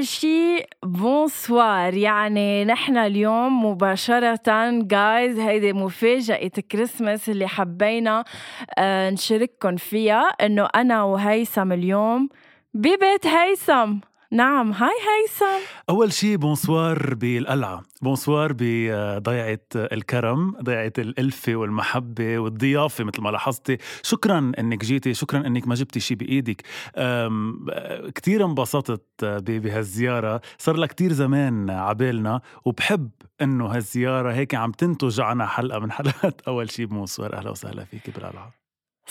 أول شي bonsoir. يعني نحن اليوم مباشرة جايز هيدي مفاجأة كريسمس اللي حبينا آه، نشارككم فيها. إنه أنا وهيثم اليوم ببيت هيثم. نعم. Hi هيثم. أول شي bonsoir بالقلعة. bonsoir بضيعة الكرم ضيعة الألفة والمحبة والضيافة مثل ما لاحظتي. شكرا أنك جيتي شكرا أنك ما جبتي شي بإيدك. كتير انبسطت بهالزيارة. صار لها كتير زمان عبالنا وبحب أنه هالزيارة هيك عم تنتج عنا حلقة من حلقات. أول شي bonsoir أهلا وسهلا فيك بالقلعة.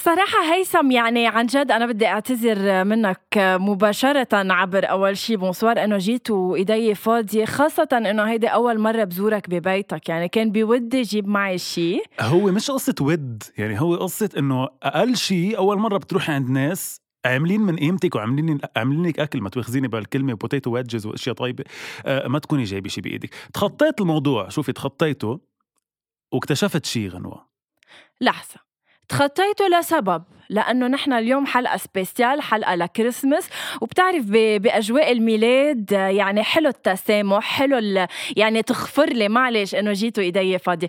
صراحة هيثم يعني عن جد أنا بدي أعتذر منك مباشرة عبر أول شي. bonsoir إنه جيت وإيدي فاضية خاصة إنه هيدي أول مرة بزورك ببيتك. يعني كان بودي جيب معي شي. هو مش قصة ود يعني هو قصة إنه أقل شي أول مرة بتروحي عند ناس عاملين من قيمتك وعاملين عاملين لك أكل ما تواخذيني بالكلمة potato wedges وأشياء طيبة. آه ما تكوني جايبة شي بإيدك. تخطيت الموضوع شوفي تخطيته واكتشفت شي غنوة. لحظة. تخطيته لسبب لأنه نحن اليوم حلقة spécial حلقة لكريسمس وبتعرف بأجواء الميلاد يعني حلو التسامح حلو يعني تغفر لي معلش إنه جيتوا إيدي فاضية.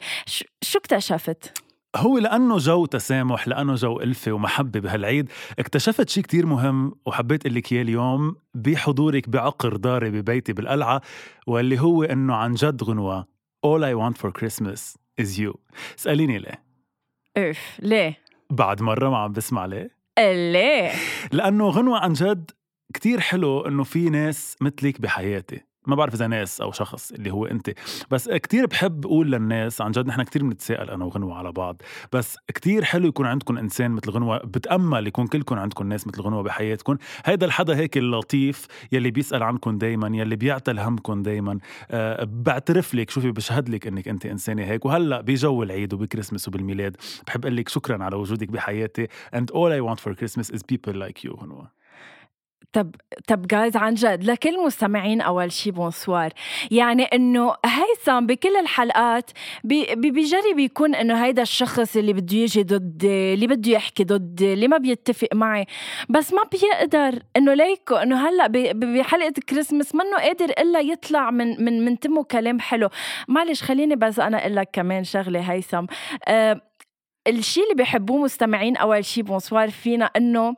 شو اكتشفت؟ هو لأنه جو تسامح لأنه جو ألفة ومحبة بهالعيد اكتشفت شيء كتير مهم وحبيت أقول لك إياه اليوم بحضورك بعقر داري ببيتي بالقلعة واللي هو إنه عن جد غنوة All I want for Christmas is you. اسأليني ليه. اوف ليه؟ بعد مرة ما عم بسمع ليه؟ ليه؟ لأنه غنوة عن جد كتير حلو إنه في ناس مثلك بحياتي ما بعرف إذا ناس أو شخص اللي هو أنت. بس كتير بحب أقول للناس عن جد نحن كتير بنتساءل أنا وغنوه على بعض. بس كتير حلو يكون عندكم إنسان مثل غنوة بتأمل يكون كلكم عندكم ناس مثل غنوة بحياتكم. هيدا الحدا هيك اللطيف يلي بيسأل عنكم دايما يلي بيعتل همكم دايما. أه بعترف لك شوفي بشهد لك إنك أنت إنسانة هيك. وهلأ بجو العيد وبكريسمس وبالميلاد بحب أقول لك شكرا على وجودك بحياتي. And all I want for Christmas is people like you غنوة. طب طب جايز عن جد لكل مستمعين أول شي bonsoir يعني إنه هيثم بكل الحلقات بي بيجرب يكون إنه هيدا الشخص اللي بده يجي ضدي اللي بده يحكي ضدي اللي ما بيتفق معي بس ما بيقدر إنه ليكو إنه هلأ بحلقة كريسمس منه قادر إلا يطلع من من من تمه كلام حلو. معلش خليني بس أنا أقول لك كمان شغلة هيثم. أه الشيء اللي بيحبوه مستمعين أول شي bonsoir فينا إنه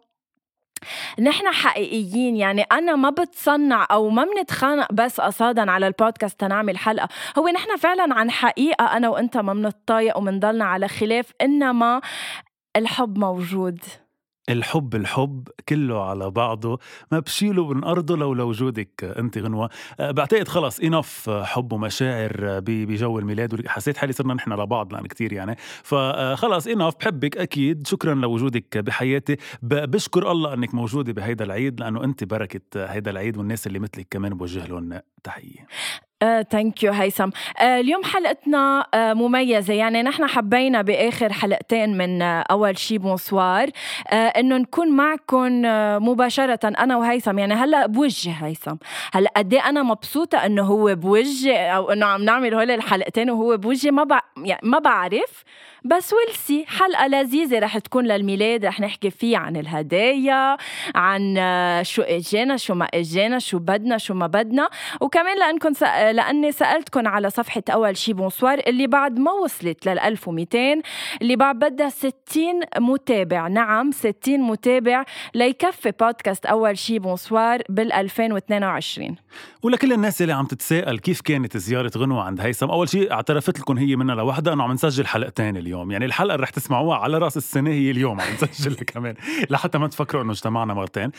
نحن حقيقيين يعني أنا ما بتصنع أو ما بنتخانق بس قصدا على البودكاست تنعمل حلقة. هو نحن فعلا عن حقيقة أنا وأنت ما بنتطايق ومنضلنا على خلاف إنما الحب موجود. الحب الحب كله على بعضه. ما بشيله من أرضه لو لوجودك أنت غنوة. أه، بعتقد خلص enough حب ومشاعر بجو الميلاد. حسيت حالي صرنا نحن لبعض لأن كتير يعني. فخلص enough بحبك أكيد. شكرا لوجودك بحياتي. بشكر الله أنك موجودة بهيدا العيد لأنه أنت بركة هيدا العيد والناس اللي مثلك كمان بوجه لهم تحية. thank uh, you هيثم. uh, اليوم حلقتنا uh, مميزة. يعني نحن حبينا بآخر حلقتين من أول شي bonsoir إنه نكون معكم مباشرة أنا وهيثم. يعني هلأ بوجه هيثم. هلأ قد إيه أنا مبسوطة إنه هو بوجه أو إنه عم نعمل هول الحلقتين وهو بوجه. ما بع... يعني ما بعرف. بس ولسي حلقة لذيذة رح تكون للميلاد رح نحكي فيها عن الهدايا عن شو إجينا شو ما إجينا شو بدنا شو ما بدنا. وكمان لانكم سأ... لأني سالتكم على صفحة أول شي bonsoir اللي بعد ما وصلت لل 1200 اللي بعد بدها 60 متابع. نعم 60 متابع ليكفي بودكاست أول شي bonsoir بال 2022 ولكل الناس اللي عم تتساءل كيف كانت زيارة غنوة عند هيثم. أول شيء اعترفت لكم هي منها لوحدها أنه عم نسجل حلقتين اليوم. يعني الحلقة اللي رح تسمعوها على رأس السنة هي اليوم عم نسجلها كمان لحتى ما تفكروا أنه اجتمعنا مرتين.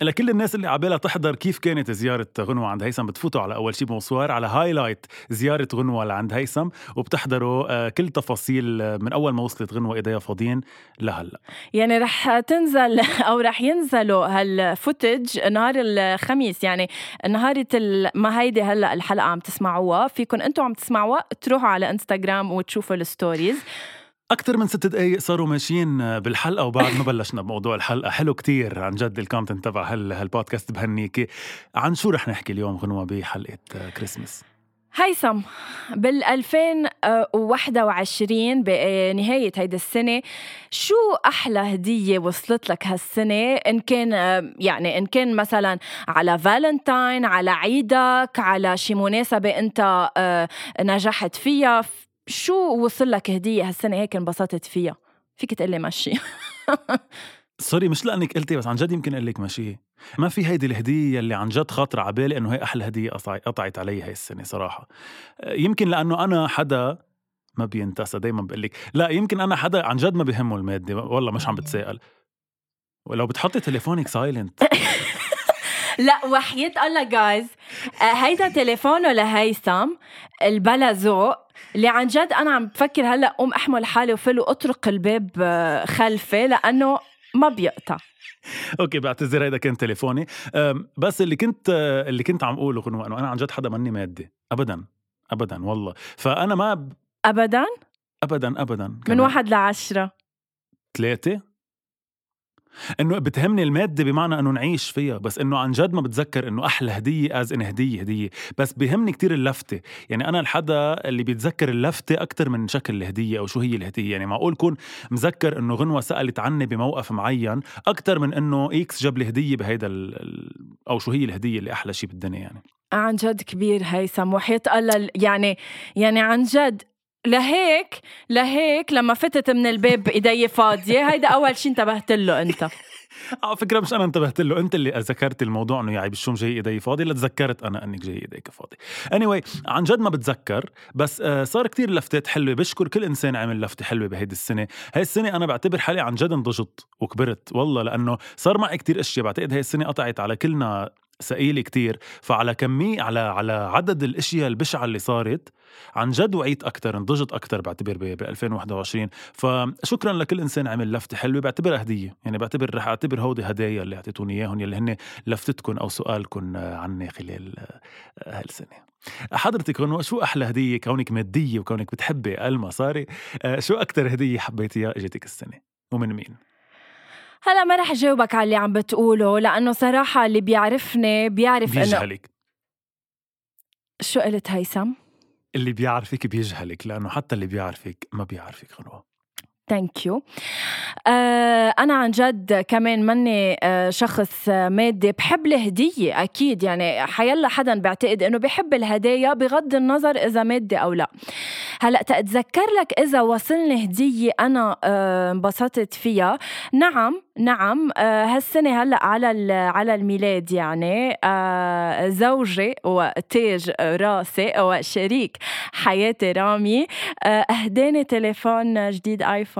لكل الناس اللي عبالها تحضر كيف كانت زيارة غنوة عند هيثم بتفوتوا على أول شيء bonsoir على highlight زيارة غنوة لعند هيثم وبتحضروا أه كل تفاصيل من أول ما وصلت غنوة إيديها فاضيين لهلأ. يعني رح تنزل أو رح ينزلوا هال footage نهار الخميس. يعني نهارة ما هيدي هلأ الحلقة عم تسمعوها. فيكم أنتم عم تسمعوها تروحوا على انستغرام وتشوفوا ال stories أكثر من ست دقايق صاروا ماشيين بالحلقة وبعد ما بلشنا بموضوع الحلقة. حلو كتير عن جد ال content تبع هال هالبودكاست بهنيكي. عن شو رح نحكي اليوم غنوة بحلقة كريسمس هيثم بال 2021 بنهاية هيدي السنة شو أحلى هدية وصلت لك هالسنة؟ إن كان يعني إن كان مثلا على فالنتاين على عيدك على شي مناسبة أنت آه، نجحت فيها شو وصل لك هدية هالسنة؟ هيك انبسطت فيها. فيك تقلي ماشي sorry مش لأنك قلتي بس عن جد يمكن أقول لك ماشي ما في هيدي الهدية اللي عن جد خاطرة على بالي إنه هي أحلى هدية قطعت علي هاي السنة صراحة. يمكن لأنه أنا حدا ما بينتسى دايما بقول لك. لا يمكن أنا حدا عن جد ما بهمه المادة والله مش عم بتسائل ولو بتحطي تليفونك سايلنت لا وحياة الله جايز آه، هيدا تليفونه لهيثم البلا ذوق. اللي عن جد أنا عم بفكر هلأ قوم أحمل حالي وفل واطرق الباب آه، خلفي لأنه ما بيقطع. okay بعتذر هيدا كان تليفوني. بس اللي كنت اللي كنت عم أقوله إنه أنا عن جد حدا ماني مادي. ابدا ابدا والله. فأنا ما ب... ابدا؟ ابدا ابدا من واحد لعشرة. ثلاثة؟ إنه بتهمني المادة بمعنى إنه نعيش فيها بس إنه عن جد ما بتذكر إنه أحلى هدية as in هدية هدية. بس بهمني كتير اللفتة. يعني أنا الحدا اللي بيتذكر اللفتة أكثر من شكل الهدية أو شو هي الهدية. يعني معقول كون مذكر إنه غنوة سألت عني بموقف معين أكثر من إنه إكس جاب لي هدية بهيدا أو شو هي الهدية اللي أحلى شيء بالدنيا يعني. عن جد كبير هيثم. وحياة الله يعني يعني عن جد لهيك لهيك لما فتت من الباب إيدي فاضية. هيدا أول شيء انتبهت له أنت. على فكرة مش أنا انتبهت له أنت اللي ذكرت الموضوع إنه يعني بشوم جاي إيدي فاضي؟ لتذكرت أنا إنك جاي إيديك فاضي. Anyway عن جد ما بتذكر بس آه، صار كتير لفتات حلوة. بشكر كل إنسان عمل لفتة حلوة بهيدي السنة. هاي السنة أنا بعتبر حالي عن جد انضجت وكبرت والله لأنه صار معي كتير أشياء. بعتقد هاي السنة قطعت على كلنا ثقيله كتير. فعلى كمية على على عدد الأشياء البشعة اللي صارت عن جد وعيت أكثر نضجت أكثر بعتبر ب 2021 فشكرا لكل إنسان عمل لفته حلوة بعتبرها هدية. يعني بعتبر رح أعتبر هودي هدايا اللي أعطيتوني إياهم يلي هن لفتتكم أو سؤالكم عني خلال هالسنه حضرتك هون شو أحلى هدية كونك مادية وكونك بتحبي المصاري؟ شو أكثر هدية حبيتيها إجتك السنة؟ ومن مين؟ هلا ما رح جاوبك على اللي عم بتقوله لأنه صراحة اللي بيعرفني بيعرف بيجهلك شو قلت هيثم؟ اللي بيعرفك بيجهلك لأنه حتى اللي بيعرفك ما بيعرفك غنوه thank you آه أنا عن جد كمان مني آه شخص مادي بحب الهدية أكيد يعني حيلا حدا بعتقد إنه بحب الهدايا بغض النظر إذا مادي أو لا. هلأ تتذكر لك إذا وصلني هدية أنا آه، انبسطت فيها؟ نعم نعم. آه، هالسنة هلأ على على الميلاد يعني. آه، زوجي وتاج راسي وشريك حياتي رامي. أهداني تليفون جديد آيفون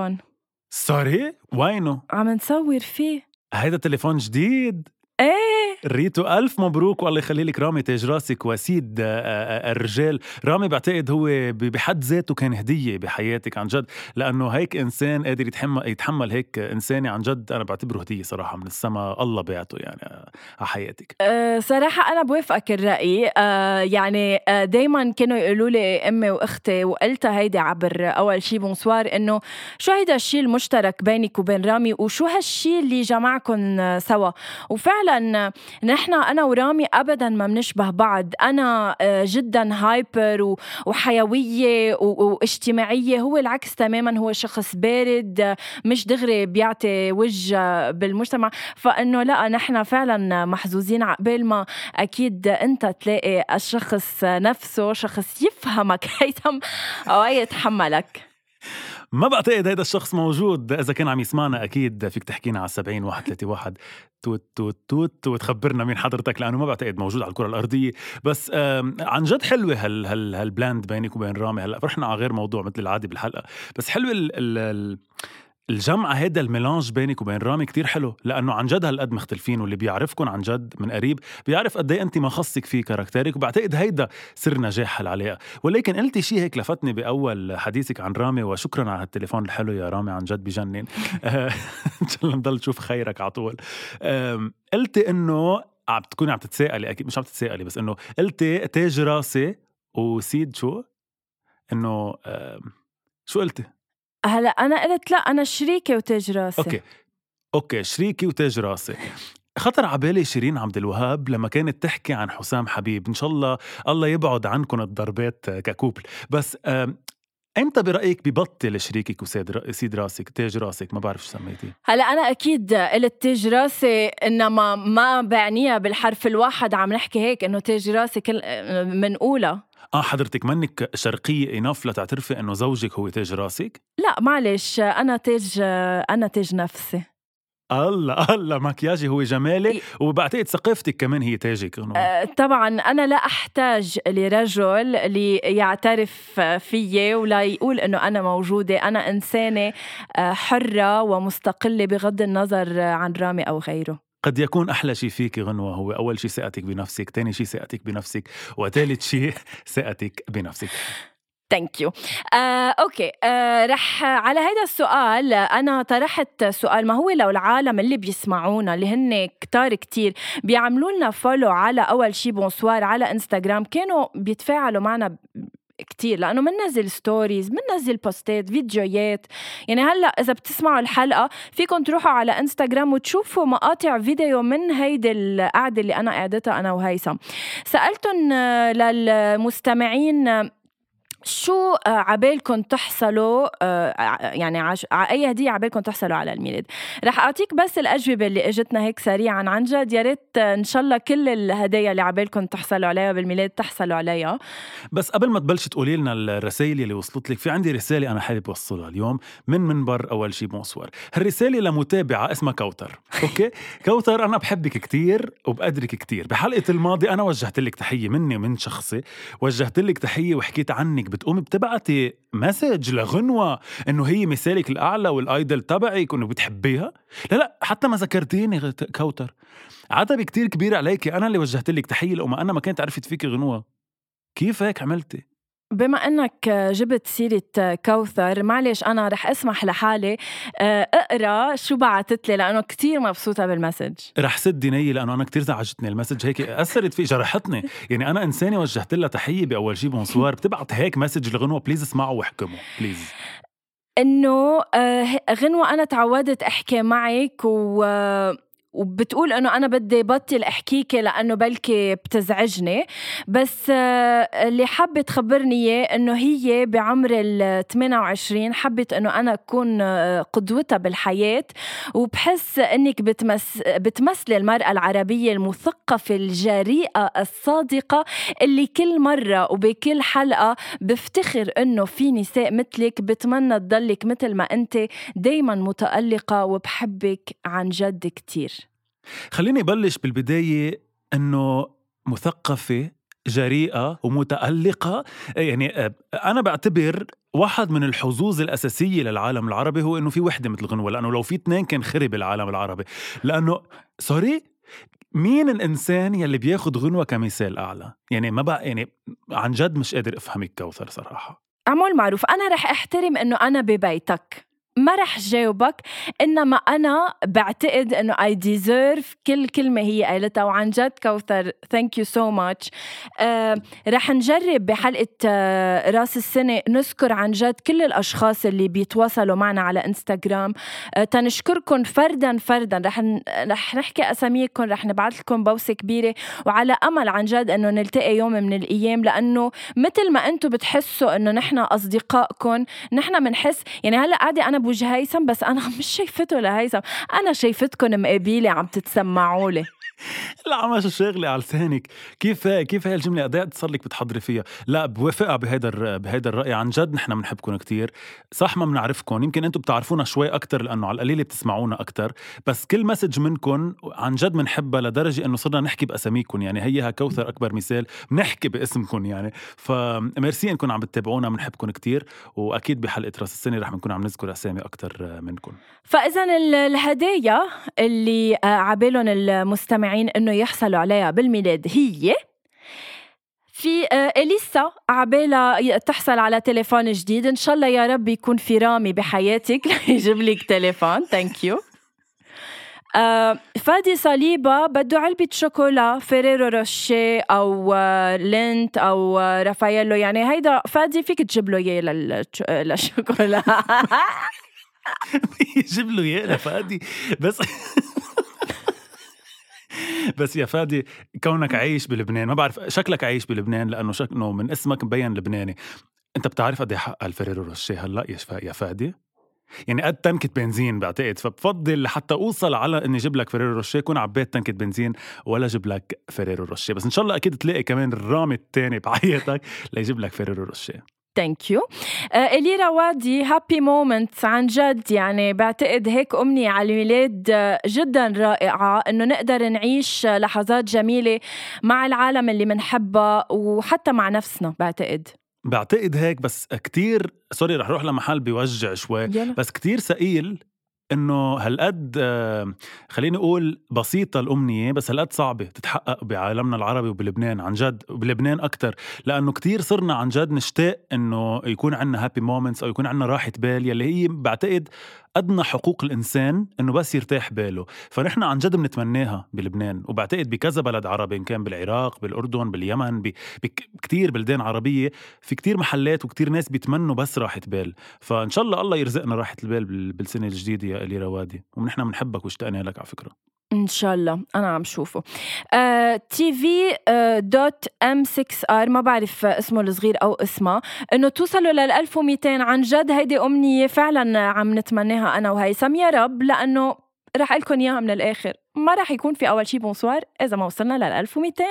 sorry؟ وينه؟ عم نصور فيه. هيدا تليفون جديد؟ إيه. ريتو ألف مبروك والله يخلي لك رامي تاج راسك وسيد آه، آه، الرجال. رامي بعتقد هو بحد ذاته كان هدية بحياتك عن جد لأنه هيك إنسان قادر يتحمل, يتحمل هيك إنساني عن جد أنا بعتبره هدية صراحة من السما الله بعته يعني آه، على حياتك. أه صراحة أنا بوافقك الرأي. أه يعني دايما كانوا يقولوا لي أمي وأختي وقلتها هيدي عبر أول شي بونسوار إنه شو هيدا الشيء المشترك بينك وبين رامي وشو هالشيء اللي جمعكم سوا؟ وفعلا فعلا نحن أنا ورامي ابدا ما بنشبه بعض. أنا آه، جدا هايبر وحيوية واجتماعية. هو العكس تماما هو شخص بارد مش دغري بيعطي وجه بالمجتمع. فإنه لا نحن فعلا محظوظين عقبال ما أكيد أنت تلاقي الشخص نفسه شخص يفهمك هيثم أو يتحملك. ما بعتقد هيدا الشخص موجود إذا كان عم يسمعنا أكيد فيك تحكينا على 70 131 توت توت توت وتخبرنا مين حضرتك لأنه ما بعتقد موجود على الكرة الأرضية. بس عن جد حلوة هال هال هال blend بينك وبين رامي. هلأ رحنا على غير موضوع مثل العادي بالحلقة. بس حلوة ال ال الجمعة هيدا ال mélange بينك وبين رامي كتير حلو لأنه عن جد هالقد مختلفين واللي بيعرفكم عن جد من قريب بيعرف قد إيه أنت ما خصك في caractère ك وبعتقد هيدا سر نجاح هالعلاقة ولكن قلتي شيء هيك لفتني بأول حديثك عن رامي وشكرا على هالتليفون الحلو يا رامي عن جد بجنن إن شاء الله نضل نشوف خيرك على طول قلتي إنه عم تكوني عم تتساءلي أكيد مش عم تتساءلي بس إنه قلتي تاج راسي وسيد شو؟ إنه شو قلتي؟ هلا أنا قلت لا أنا شريكة وتاج راسي. أوكي. أوكي شريكي وتاج راسي. خطر على بالي شيرين عبد الوهاب لما كانت تحكي عن حسام حبيب. إن شاء الله الله يبعد عنكم الضربات ك couple. بس إمتى برأيك ببطل شريكك وسيد سيد راسك تاج راسك؟ ما بعرف شو سميتيه. هلا أنا أكيد قلت تاج راسي إنما ما بعنيها بالحرف الواحد عم نحكي هيك إنه تاج راسي كلنا منقولها آه حضرتك منك شرقية enough لتعترفي إنه زوجك هو تاج راسك؟ لا معلش أنا تاج أنا تاج نفسي. الله الله مكياجي هو جمالي وبعتقد ثقافتك كمان هي تاجك أه طبعا أنا لا أحتاج لرجل ليعترف فيي ولا يقول إنه أنا موجودة أنا إنسانة آه، حرة ومستقلة بغض النظر عن رامي أو غيره. قد يكون أحلى شيء فيك غنوة هو أول شيء ثقتك بنفسك ثاني شيء ثقتك بنفسك وثالث شيء ثقتك بنفسك. thank you آه، okay. آه، رح على هذا السؤال أنا طرحت سؤال ما هو لو العالم اللي بيسمعونا اللي هن كتار كتير بيعملوا لنا follow على أول شي bonsoir على انستغرام كانوا بيتفاعلوا معنا كتير لأنه بننزل stories بننزل بوستات فيديوهات. يعني هلأ إذا بتسمعوا الحلقة فيكم تروحوا على انستغرام وتشوفوا مقاطع فيديو من هيدي القعدة اللي أنا قعدتها أنا وهيثم. سالتهم للمستمعين شو آه، عبالكم تحصلوا آه، يعني عش... أي هدية عبالكم تحصلوا على الميلاد. رح أعطيك بس الأجوبة اللي إجتنا هيك سريعا عن جد. يا ريت إن شاء الله كل الهدايا اللي عبالكم تحصلوا عليها بالميلاد تحصلوا عليها. بس قبل ما تبلشي تقولي لنا الرسائل اللي وصلت لك في عندي رسالة أنا حابب أوصلها اليوم من منبر أول شي bonsoir. هالرسالة لمتابعة اسمها كوثر okay؟ كوثر أنا بحبك كتير وبقدرك كتير. بحلقة الماضي أنا وجهت لك تحية مني ومن شخصي وجهت لك تحية وحكيت عنك بتقومي بتبعتي message لغنوة إنه هي مثالك الأعلى وال idol تبعك وإنه بتحبيها؟ لا لا حتى ما ذكرتيني كوثر. عتبي كتير كبير عليكي أنا اللي وجهت لك تحية لو ما أنا ما كنت عرفت فيك غنوة. كيف هيك عملتي؟ بما إنك جبت سيرة كوثر معلش أنا رح أسمح لحالي آه، اقرأ شو بعثت لي لأنه كثير مبسوطة بالمسج رح سد نية لأنه أنا كثير زعجتني ال message هيك أثرت في جرحتني يعني أنا إنسانة وجهت لها تحية بأول شي bonsoir بتبعت هيك message لغنوة please اسمعوا واحكموا please إنه آه، غنوة أنا تعودت أحكي معك و وبتقول إنه أنا بدي بطل أحكيك لأنه بلكي بتزعجني. بس آه، اللي حابه تخبرني إياه إنه هي بعمر ال 28 حبت إنه أنا أكون آه، قدوتها بالحياة. وبحس إنك بتمس بتمثلي المرأة العربية المثقفة الجريئة الصادقة اللي كل مرة وبكل حلقة بفتخر إنه في نساء مثلك بتمنى تضلك مثل ما أنت دايما متألقة وبحبك عن جد كتير. خليني بلش بالبداية أنه مثقفة جريئة ومتألقة. يعني آه، أنا بعتبر واحد من الحظوظ الأساسية للعالم العربي هو إنه في وحدة مثل غنوة. لأنه لو في اثنين كان خرب العالم العربي. لأنه سوري مين الإنسان يلي بياخد غنوة كمثال أعلى؟ يعني ما بقى يعني عن جد مش قادر أفهمك كوثر صراحة. عمول معروف. أنا رح أحترم إنه أنا ببيتك. ما رح جاوبك إنما أنا بعتقد إنه I deserve كل كلمة هي قالتها وعن جد كوثر thank you so much رح نجرب بحلقة uh, راس السنة نذكر عن جد كل الأشخاص اللي بيتواصلوا معنا على انستغرام uh, تنشكركم فردا فردا. رح ن... رح نحكي أساميكم رح نبعث لكم بوسة كبيرة. وعلى أمل عن جد إنه نلتقي يوم من الأيام لأنه مثل ما أنتم بتحسوا إنه نحن أصدقائكم نحن بنحس يعني هلأ قاعدة أنا بوجه هيثم بس أنا مش شايفته لهيثم. أنا شايفتكم مقابيلي عم تتسمعوا لي لا عم شغلة على لسانك. كيف كيف هاي الجملة؟ قد صار لك بتحضري فيها؟ لا بوافقها بهيدا بهيدا الرأي. عن جد نحن بنحبكم كتير. صح ما بنعرفكم يمكن أنتم بتعرفونا شوي أكتر لأنه على القليلة بتسمعونا أكتر. بس كل مسج منكم عن جد بنحبها لدرجة إنه صرنا نحكي بأساميكم يعني هيها كوثر أكبر مثال. بنحكي باسمكم يعني. فميرسي إنكم عم بتتابعونا بنحبكم كتير. وأكيد بحلقة رأس السنة رح نكون عم نذكر أسامي أكتر منكم فإذا الهدايا اللي عبالهم المستمعين المستمعين إنه يحصلوا عليها بالميلاد هي في آه، إليسا عبالها تحصل على تليفون جديد. إن شاء الله يا رب يكون في رامي بحياتك. ليجيب لك تليفون. thank you آه فادي صليبة بده علبة شوكولا فيريرو روشي أو آه لينت أو رافاييلو يعني هيدا فادي فيك تجيب له إياه للشوكولا. يجيب له إياه لفادي. بس بس يا فادي كونك عايش بلبنان ما بعرف شكلك عايش بلبنان لأنه شكله من اسمك مبين لبناني. أنت بتعرف قد إيه حق الفريرو روشيه هلأ يا فادي؟ يعني قد تنكة بنزين بعتقد فبفضل لحتى أوصل على إني أجيب لك فيريرو روشيه كون عبيت تنكة بنزين ولا أجيب لك فيريرو روشيه بس إن شاء الله أكيد تلاقي كمان الرامي الثاني بحياتك ليجيب لك فيريرو روشيه thank you إلي روادي happy moments عن جد. يعني بعتقد هيك أمنية على الميلاد آه، جدا رائعة إنه نقدر نعيش لحظات جميلة مع العالم اللي بنحبها وحتى مع نفسنا بعتقد. بعتقد هيك بس كتير sorry رح روح لمحل بيوجع شوي يلا. بس كتير ثقيل إنه هالقد آه، خليني أقول بسيطة الأمنية بس هالقد صعبة تتحقق بعالمنا العربي وبلبنان عن جد وبلبنان أكثر لأنه كتير صرنا عن جد نشتاق إنه يكون عندنا happy moments أو يكون عندنا راحة بال يلي هي بعتقد أدنى حقوق الإنسان إنه بس يرتاح باله. فنحن عن جد بنتمناها بلبنان وبعتقد بكذا بلد عربي إن كان بالعراق بالأردن باليمن بكتير بلدان عربية. في كتير محلات وكتير ناس بيتمنوا بس راحة بال. فإن شاء الله الله يرزقنا راحة البال بالسنة الجديدة يا الي روادي ونحن بنحبك واشتقنا لك على فكرة. إن شاء الله. أنا عم شوفه. تي في dot M 6 R ما بعرف اسمه الصغير أو اسمها إنه توصلوا لل 1200 عن جد هيدي أمنية فعلا عم نتمناها أنا وهيثم يا رب لأنه رح لكم إياها من الآخر. ما رح يكون في أول شي bonsoir إذا ما وصلنا لل 1200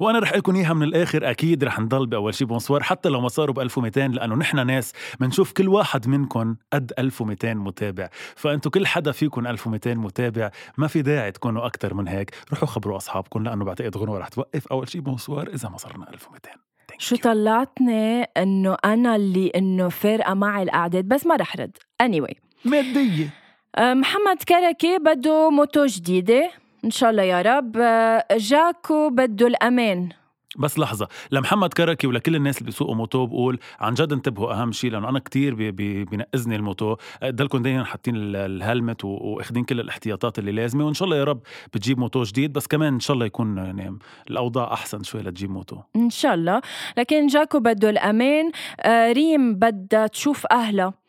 وأنا رح لكم إياها من الآخر. أكيد رح نضل بأول شي bonsoir حتى لو ما صاروا ب 1200 لأنه نحن ناس بنشوف كل واحد منكم قد 1200 متابع. فانتم كل حدا فيكم 1200 متابع ما في داعي تكونوا أكثر من هيك. روحوا خبروا اصحابكم لأنه بعتقد غنوة رح توقف أول شي bonsoir إذا ما صرنا 1200 شو طلعتني إنه أنا اللي إنه فارقة معي الأعداد؟ بس ما رح رد. anyway. مادية. محمد كركي بده moto جديدة. إن شاء الله يا رب. أه، جاكو بده الأمان. بس لحظة لمحمد كركي ولكل الناس اللي بيسوقوا moto بقول عن جد انتبهوا أهم شيء لأنه أنا كتير بي بي بينقزني ال moto. ضلكم دايما حاطين الهلمت واخذين كل الاحتياطات اللي لازمة وإن شاء الله يا رب بتجيب موتو جديد. بس كمان إن شاء الله يكون يعني الأوضاع أحسن شوي لتجيب موتو. إن شاء الله. لكن جاكو بده الأمان. آه ريم بدها تشوف أهلها.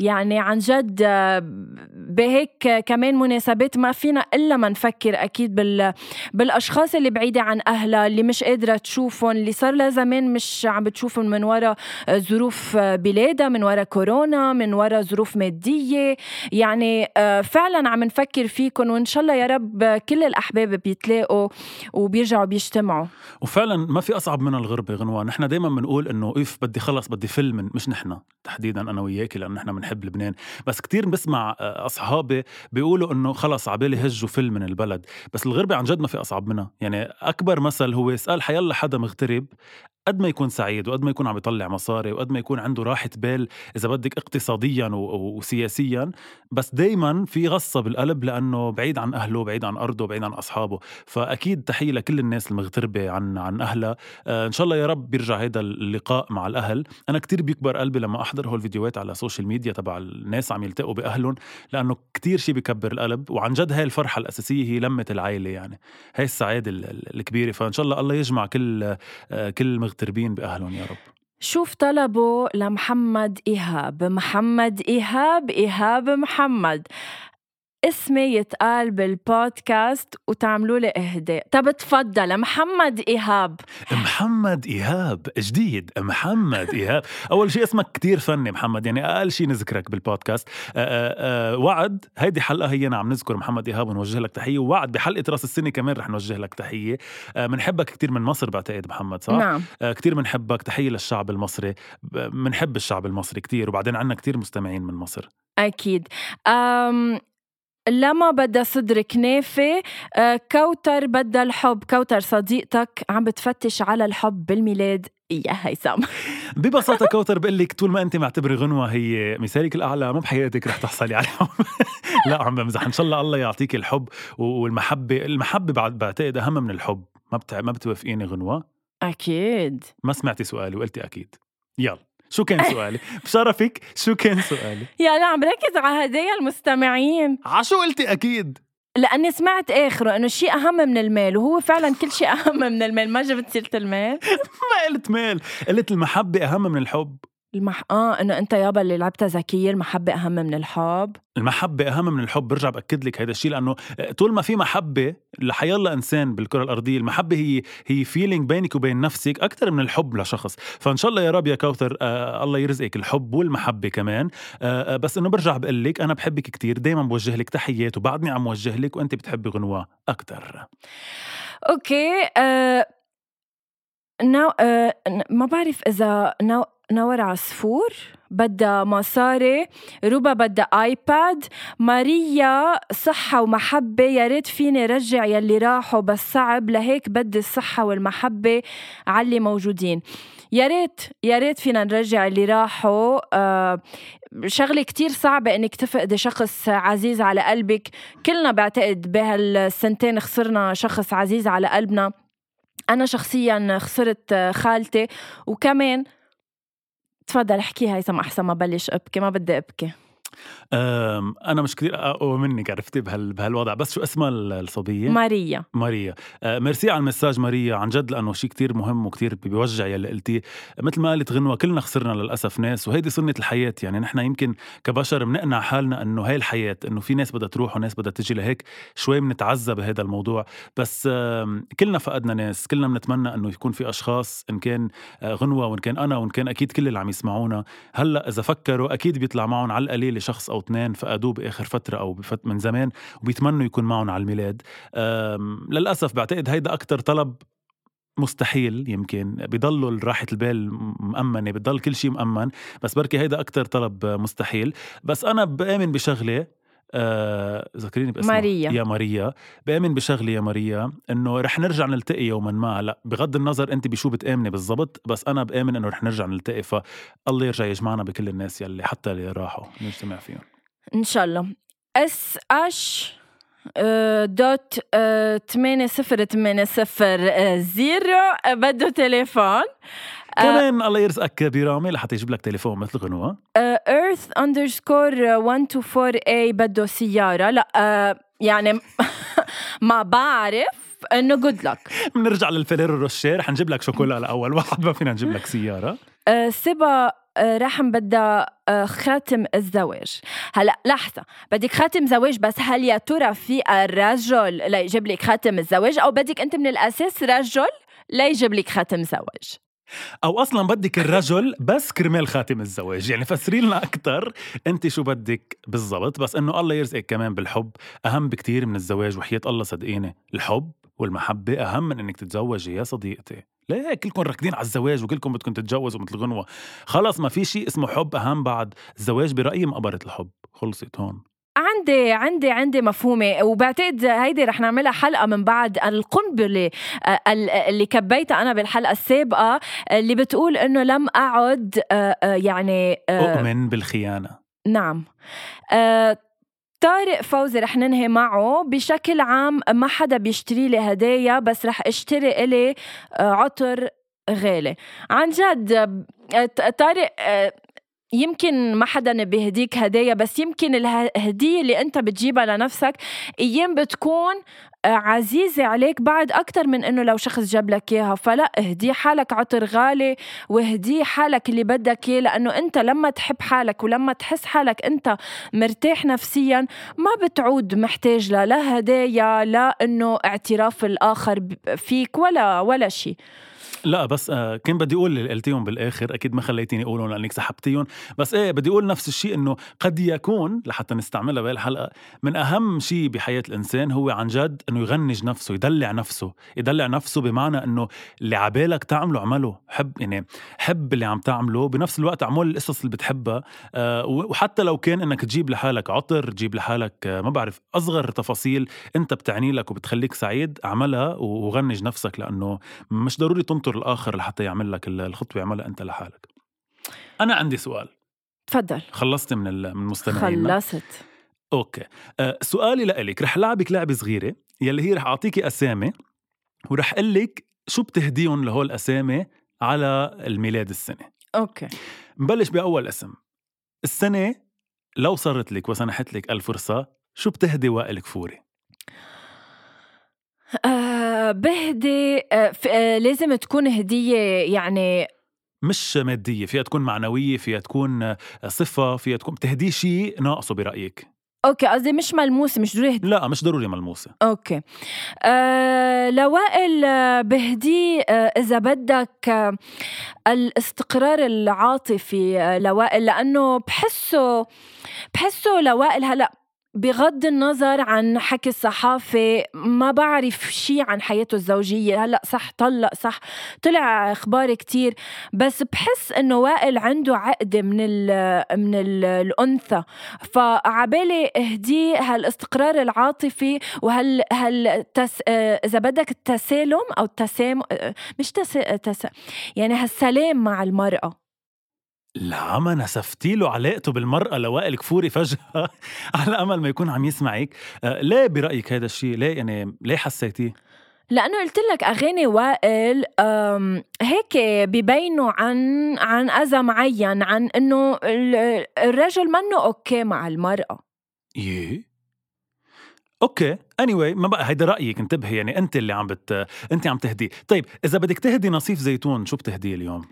يعني عن جد بهيك كمان مناسبات ما فينا إلا ما نفكر أكيد بال بالأشخاص اللي بعيدة عن أهلها اللي مش قادرة تشوفهم اللي صار لها زمان مش عم بتشوفهم من وراء ظروف بلادها من وراء كورونا من وراء ظروف مادية. يعني فعلا عم نفكر فيكم وإن شاء الله يا رب كل الأحباب بيتلاقوا وبيرجعوا بيجتمعوا. وفعلا ما في أصعب من الغربة غنوان. نحن دائما بنقول إنه إف بدي خلص بدي فيلم مش نحن تحديدا أنا وياكي لأنه نحن بنحب لبنان. بس كتير بسمع آه، أصحابي بيقولوا إنه خلص عبالي هجوا فيلم من البلد. بس الغربة عن جد ما في أصعب منها. يعني أكبر مثل هو اسال حيلا حدا مغترب قد ما يكون سعيد وقد ما يكون عم يطلع مصاري وقد ما يكون عنده راحة بال إذا بدك اقتصاديا وسياسيا. بس دايما في غصة بالقلب لأنه بعيد عن أهله بعيد عن أرضه بعيد عن أصحابه. فأكيد تحية لكل الناس المغتربة عن عن أهلها. آه إن شاء الله يا رب بيرجع هذا اللقاء مع الأهل. أنا كتير بيكبر قلبي لما أحضر هول الفيديوهات على ال social media تبع الناس عم يلتقوا بأهلهم لأنه كتير شيء بيكبر القلب. وعن جد هاي الفرحة الأساسية هي لمة العائلة يعني. هاي السعادة الكبيرة. فإن شاء الله الله يجمع كل آه كل المغتربين بأهلهم يا رب. شوف طلبه لمحمد إيهاب محمد إيهاب إيهاب محمد. اسمي يتقال بالبودكاست وتعملوا لي إهداء. طب تفضل محمد إيهاب. محمد إيهاب جديد. محمد إيهاب. أول شيء اسمك كتير فني محمد يعني أقل شيء نذكرك بالبودكاست. أه أه وعد هيدي حلقة هي عم نذكر محمد إيهاب ونوجه لك تحية. ووعد بحلقة رأس السنة كمان رح نوجه لك تحية. بنحبك أه كتير من مصر بعتقد محمد صح؟ نعم. أه كتير بنحبك تحية للشعب المصري. بنحب الشعب المصري كتير وبعدين عنا كتير مستمعين من مصر. أكيد. أم لمى بدها صدر كنافة آه، كوثر بدها الحب. كوثر صديقتك عم بتفتش على الحب بالميلاد. يا هيثم ببساطة كوثر بقول لك طول ما أنت معتبري غنوة هي مثالك الأعلى ما بحياتك رح تحصلي على الحب. لا عم بمزح. إن شاء الله الله يعطيك الحب والمحبة. المحبة بعد بعتقد أهم من الحب. ما. ما بتوافقيني غنوة. أكيد. ما سمعتي سؤالي وقلتي أكيد. يلا. شو كان سؤالي؟ بشرفك شو كان سؤالي؟ يا لا عم ركز على هدايا المستمعين عشو قلتي أكيد؟ لأني سمعت آخره إنه الشيء أهم من المال وهو فعلا كل شيء أهم من المال ما جبت سيرة المال ما قلت مال قلت المحبة أهم من الحب المح... آه إنه أنت يابا اللي لعبتها ذكية المحبة أهم من الحب. المحبة أهم من الحب برجع بأكد لك هذا الشيء لأنه طول ما في محبة لحيالله إنسان بالكرة الأرضية المحبة هي هي feeling بينك وبين نفسك أكثر من الحب لشخص. فإن شاء الله يا رب يا كوثر آه الله يرزقك الحب والمحبة كمان. آه, آه، بس إنه برجع بقول لك أنا بحبك كتير دايما بوجه لك تحيات وبعدني عم وجه لك وأنت بتحبي غنوة أكثر okay آه... no... آه... ما بعرف إذا no... نور عصفور بدها مصاري روبا بدها آيباد ماريا صحة ومحبة يا ريت فيني رجع يلي راحوا بس صعب لهيك بدي الصحة والمحبة اللي موجودين. يا ريت يا ريت فينا نرجع اللي راحوا آه شغلة كتير صعبة إنك تفقدي شخص عزيز على قلبك. كلنا بعتقد بهالسنتين خسرنا شخص عزيز على قلبنا. أنا شخصيا خسرت خالتي وكمان تفضل احكي هيثم أحسن ما بلش أبكي ما بدي أبكي. أنا مش كثير اقوى منك عرفتي بهال بهالوضع. بس شو اسمها الصبية؟ ماريا. ماريا. آه، ميرسي على المساج ماريا. عن جد لأنه شيء كتير مهم وكتير بيوجع يلي قلتيه. مثل ما قالت غنوة كلنا خسرنا للأسف ناس وهيدي سنة الحياة. يعني نحن يمكن كبشر بنقنع حالنا إنه هاي الحياة إنه في ناس بدها تروح وناس بدها تجي لهيك شوي بنتعذب بهذا الموضوع. بس كلنا فقدنا ناس. كلنا بنتمنى إنه يكون في أشخاص إن كان آه، غنوة وإن كان أنا وإن كان أكيد كل اللي عم يسمعونا. هلأ إذا فكروا أكيد بيطلع معهم على القليله شخص أو اثنين فقدوه باخر فترة أو من زمان وبيتمنوا يكون معهم على الميلاد. للأسف بعتقد هيدا أكثر طلب مستحيل يمكن. بضلوا راحة البال مأمنة بضل كل شيء مأمن بس بركي هيدا أكتر طلب مستحيل. بس أنا بآمن بشغلة آه ذكريني باسمها. ماريا. يا ماريا. بآمن بشغلة يا ماريا إنه رح نرجع نلتقي يوما ما. هلا بغض النظر أنت بشو بتآمني بالضبط بس أنا بآمن إنه رح نرجع نلتقي. فالله يرجع يجمعنا بكل الناس يلي حتى اللي راحوا نجتمع فيهم. إن شاء الله. اس اش dot ثمانية صفر ثمانية صفر zero بده تليفون. كمان الله يرزقك برامي لحتى يجيب لك تليفون مثل غنوة Earth underscore 124 اي بده سيارة. لا uh, يعني ما بعرف إنه good luck بنرجع لل Ferrero Rocher. رح نجيب لك شوكولا لأول واحد. ما فينا نجيب لك سيارة. أه سبا آه، رحم بدها آه، خاتم الزواج. هلا لحظة. بدك خاتم زواج بس هل يا ترى في الرجل ليجيب لك خاتم الزواج؟ أو بدك أنت من الأساس رجل ليجيب لك خاتم زواج؟ أو أصلا بدك الرجل بس كرمال خاتم الزواج. يعني فسري لنا أكثر أنت شو بدك بالضبط؟ بس إنه الله يرزقك كمان بالحب. أهم بكتير من الزواج وحياة الله صدقيني الحب والمحبة أهم من إنك تتزوجي يا صديقتي. ليه؟ كلكم راكدين على الزواج وكلكم بدكم تتجوزوا مثل غنوة. خلص ما في شيء اسمه حب. أهم بعد الزواج برأيي مقبرة الحب. خلصت هون. عندي عندي عندي مفهومة وبعتقد هيدي رح نعملها حلقة من بعد القنبلة اللي كبيتها أنا بالحلقة السابقة اللي بتقول إنه لم أعد يعني أؤمن بالخيانة. نعم. طارق فوزي رح ننهي معه. بشكل عام ما حدا بيشتري لي هدايا بس رح اشتري إلي عطر غالي. عن جد طارق يمكن ما حدا بيهديك هدايا بس يمكن الهدية اللي انت بتجيبها لنفسك أيام بتكون آه، عزيزة عليك بعد أكتر من إنه لو شخص جاب لك إياها. فلا اهدي حالك عطر غالي واهدي حالك اللي بدك إياه لأنه أنت لما تحب حالك ولما تحس حالك أنت مرتاح نفسيا ما بتعود محتاج لا لا هدايا لا إنه اعتراف الآخر فيك ولا ولا شيء. لا بس آه كان بدي أقول اللي قلتيهم بالآخر أكيد ما خليتيني أقولهم لأنك سحبتيهم. بس إيه بدي أقول نفس الشيء إنه قد يكون لحتى نستعملها بهالحلقة من أهم شيء بحياة الإنسان هو عن جد إنه يغنج نفسه يدلع نفسه. يدلع نفسه بمعنى إنه اللي عبالك تعمله اعمله. حب يعني حب اللي عم تعمله بنفس الوقت اعمل القصص اللي بتحبها آه وحتى لو كان إنك تجيب لحالك عطر تجيب لحالك آه ما بعرف أصغر تفاصيل أنت بتعني لك وبتخليك سعيد اعملها وغنج نفسك لأنه مش ضروري تنطر تنطر الآخر لحتى يعمل لك الخطوة يعملها أنت لحالك. أنا عندي سؤال. تفضل. خلصتي من من المستمعين خلصت. Okay. أه سؤالي لإلك. رح لعبك لعبة صغيرة يلي هي رح اعطيكي أسامي ورح أقول لك شو بتهديهم لهول الأسامي على الميلاد السنة. Okay. نبلش بأول اسم. السنة لو صارت لك وسنحت لك الفرصه شو بتهدي وائل كفوري آه بهدي آه آه لازم تكون هدية يعني مش مادية فيها تكون معنوية فيها تكون آه، صفة فيها تكون تهديه شيء ناقصه برأيك. Okay قصدي مش ملموسة مش ضروري لا مش ضروري ملموسة. Okay. آه لوائل بهدي آه إذا بدك آه الاستقرار العاطفي آه لوائل لأنه بحسه بحسه لوائل هلا بغض النظر عن حكي الصحافة ما بعرف شيء عن حياته الزوجية. هلأ صح طلق صح طلع أخبار كتير. بس بحس إنه وائل عنده عقدة من ال من ال الأنثى. فعبالي اهدي هالاستقرار العاطفي وهال هال تس إذا بدك التسالم أو التسام مش تس, تس يعني هالسلام مع المرأة. لا ما نسفتي له علاقته بالمرأة لوائل كفوري فجأة. على أمل ما يكون عم يسمعك. آه ليه برأيك هذا الشيء ليه يعني ليه حسيتيه؟ لأنه قلت لك أغاني وائل هيك ببينوا عن عن أذى معين عن إنه الرجل منه okay مع المرأة. يي Okay. anyway, ما بقى هيدا رأيك انتبهي يعني أنت اللي عم بت أنت عم تهدي. طيب إذا بدك تهدي ناصيف زيتون شو بتهديه اليوم؟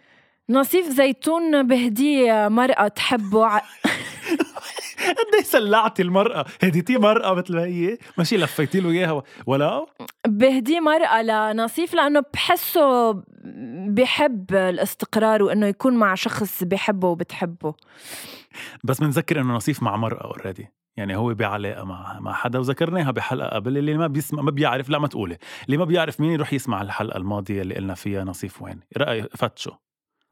ناصيف زيتون بهديه مرأة تحبه ع... قد إيه سلّعتي المرأة؟ هديتي مرأة مثل ما هي ماشي لفيتي له إياها. ولا؟ بهدي مرأة لناصيف لأنه بحسه بحب الاستقرار وإنه يكون مع شخص بحبه وبتحبه. بس بنذكر إنه ناصيف مع مرأة already يعني هو بعلاقة مع مع حدا وذكرناها بحلقة قبل. اللي ما بيسمع ما بيعرف لا ما تقولي. اللي ما بيعرف مين يروح يسمع الحلقة الماضية اللي قلنا فيها ناصيف وين. رأي فتشوا.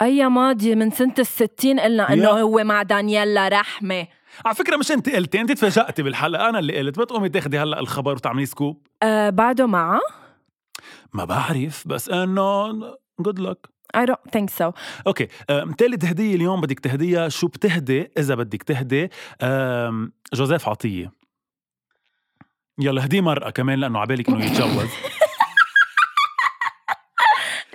أي ماضي من سنة الستين قلنا إنه هو مع دانييلا رحمة على فكرة مش أنت قلتي أنت تفاجأتي بالحلقة أنا اللي قلت بتقومي تاخدي هلأ الخبر وتعملي scoop. أه بعده معه؟ ما بعرف بس إنه good luck I don't think so. Okay ثالث هدية اليوم بدك تهديها شو بتهدي؟ إذا بدك تهدي جوزيف عطية. يلا هديه مرأة كمان لأنه عبالك إنه يتجوز.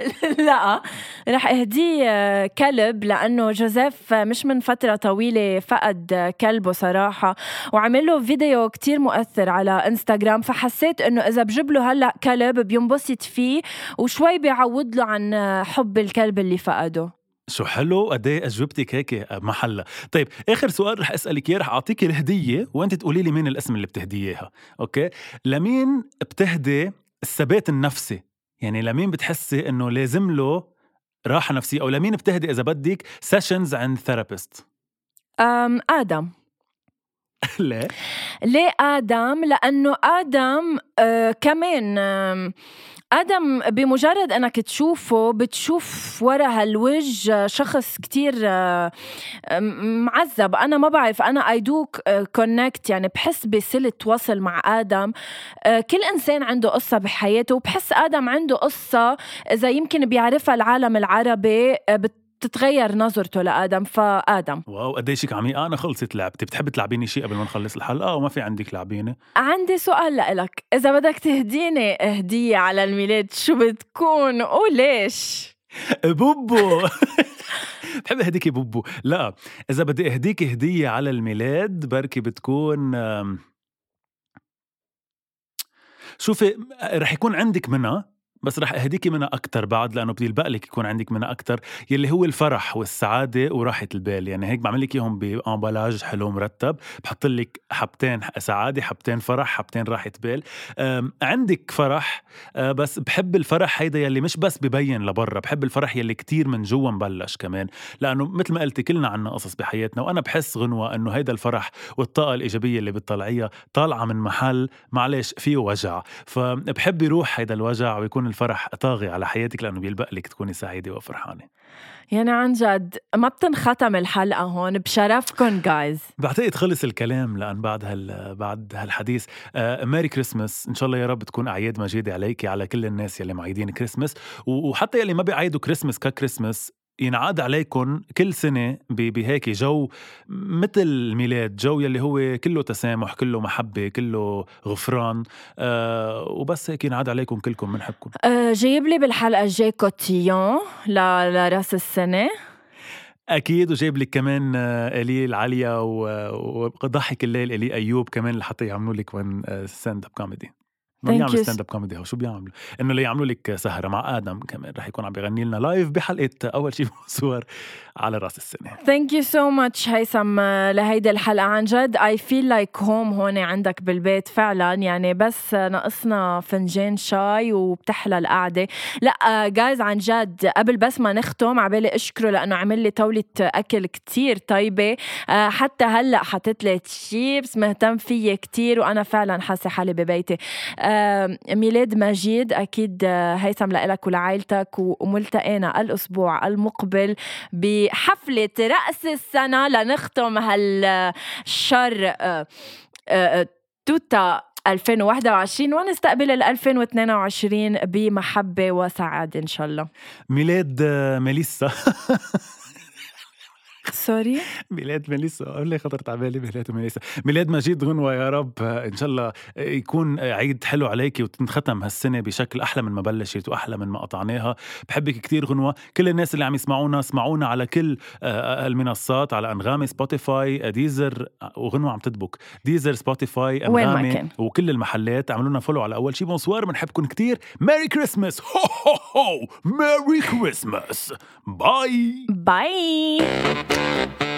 لا. رح أهديه آه، كلب لأنه جوزيف مش من فترة طويلة فقد كلبه صراحة. وعمل له فيديو كتير مؤثر على إنستغرام فحسيت إنه إذا بجيب له هلأ كلب بينبسط فيه وشوي بيعوض له عن حب الكلب اللي فقده. شو حلو؟ قد إيه أجوبتك هيك محلها طيب آخر سؤال رح أسألك إياه رح اعطيك الهدية وأنت تقولي لي مين الاسم اللي بتهديها أوكي؟ لمين بتهدي الثبات النفسي؟ يعني لمين بتحسي إنه لازم له راحة نفسية أو لمين بتهدي إذا بدك sessions عند therapist آدم. ليه؟ ليه آدم؟ لأنه آدم آه كمان آه آدم بمجرد أنك تشوفه بتشوف ورا هالوجه شخص كتير آه، معذب أنا ما بعرف أنا I do connect يعني بحس بصلة وصل مع آدم آه، كل إنسان عنده قصة بحياته وبحس آدم عنده قصة إذا يمكن بيعرفها العالم العربي آه، تتغير نظرته لآدم فآدم. واو قديش عميقه أنا خلصت لعبتي بتحبي تلعبيني شيء قبل ما نخلص الحلقة؟ وما في عندك لعبيني عندي سؤال لإلك. إذا بدك تهديني هديه على الميلاد شو بتكون وليش؟ بوبو. بحب اهديكي بوبو؟ لا. إذا بدي اهديك هدية على الميلاد بركي بتكون شوفي رح يكون عندك منها بس رح أهديكي منها أكثر بعد لأنه بدي يلبق لك يكون عندك منها أكثر يلي هو الفرح والسعادة وراحة البال. يعني هيك بعمل لك إياهم بامبلاج حلو مرتب. بحط لك حبتين سعادة حبتين فرح حبتين راحة بال. عندك فرح أه، بس بحب الفرح هيدا يلي مش بس ببين لبرا بحب الفرح يلي كتير من جوا مبلش كمان. لأنه مثل ما قلتي كلنا عنا قصص بحياتنا وأنا بحس غنوة إنه هيدا الفرح والطاقة الإيجابية اللي بتطلعيها طالعة من محل معلش فيه وجع. فبحب يروح هيدا الوجع ويكون الفرح طاغي على حياتك لأنه بيلبق لك تكوني سعيدة وفرحانة. يعني عن جد ما بتنختم الحلقة هون بشرفكم جايز بعتقد خلص الكلام لأن بعد هال بعد هالحديث. آه Merry Christmas إن شاء الله يا رب تكون أعياد مجيدة عليكي على كل الناس يلي معيدين كريسمس وحتى يلي ما بيعيدوا Christmas ك Christmas ينعاد عليكم كل سنة بهيك جو مثل الميلاد جو يلي هو كله تسامح كله محبة كله غفران. آه وبس هيك ينعاد عليكم كلكم بنحبكم آه جايب لي بالحلقة الجاي كوتيون لراس السنة. أكيد وجايب لك كمان آه، الي العاليه وضحك الليل إلي أيوب كمان لحتى يعملوا لك وين ستاند اب كوميدي ما بيعمل ستاند اب كوميدي هو شو بيعملوا؟ إنه ليعملوا لك سهرة مع آدم كمان رح يكون عم بيغني لنا لايف بحلقة أول شيء صور على رأس السنة. ثانك يو سو ماتش هيثم لهيدي الحلقة. عن جد اي فيل لايك هوم هون عندك بالبيت فعلا. يعني بس ناقصنا فنجان شاي وبتحلى القعدة. لا جايز عن جد قبل بس ما نختم عبالي أشكره لأنه عمل لي طاولة أكل كتير طيبة. حتى هلأ حطيت لي تشيبس مهتم فيي كتير وأنا فعلا حاسة حالي ببيتي. ميلاد مجيد أكيد هيثم لك ولعائلتك وملتقينا الأسبوع المقبل بحفلة رأس السنة لنختم هالشر آه، آه، توتا 2021 ونستقبل ال 2022 بمحبة وسعادة إن شاء الله. ميلاد آه، ميليسا. sorry؟ ميلاد ميليسا. اللي خطرت على بالي ميلاد ميليسا؟ ميلاد مجيد غنوة يا رب. إن شاء الله يكون عيد حلو عليك وتنختم هالسنة بشكل أحلى من ما بلشت وأحلى من ما قطعناها. بحبك كتير غنوة. كل الناس اللي عم يسمعونا اسمعونا على كل آه، المنصات على أنغامي Spotify Deezer وغنوة عم تدبك Deezer Spotify أنغامي وكل المحلات. عملوا لنا follow على أول شي. bonsoir بنحبكم كتير. Merry Christmas ho ho ho Merry Christmas bye bye Thank you.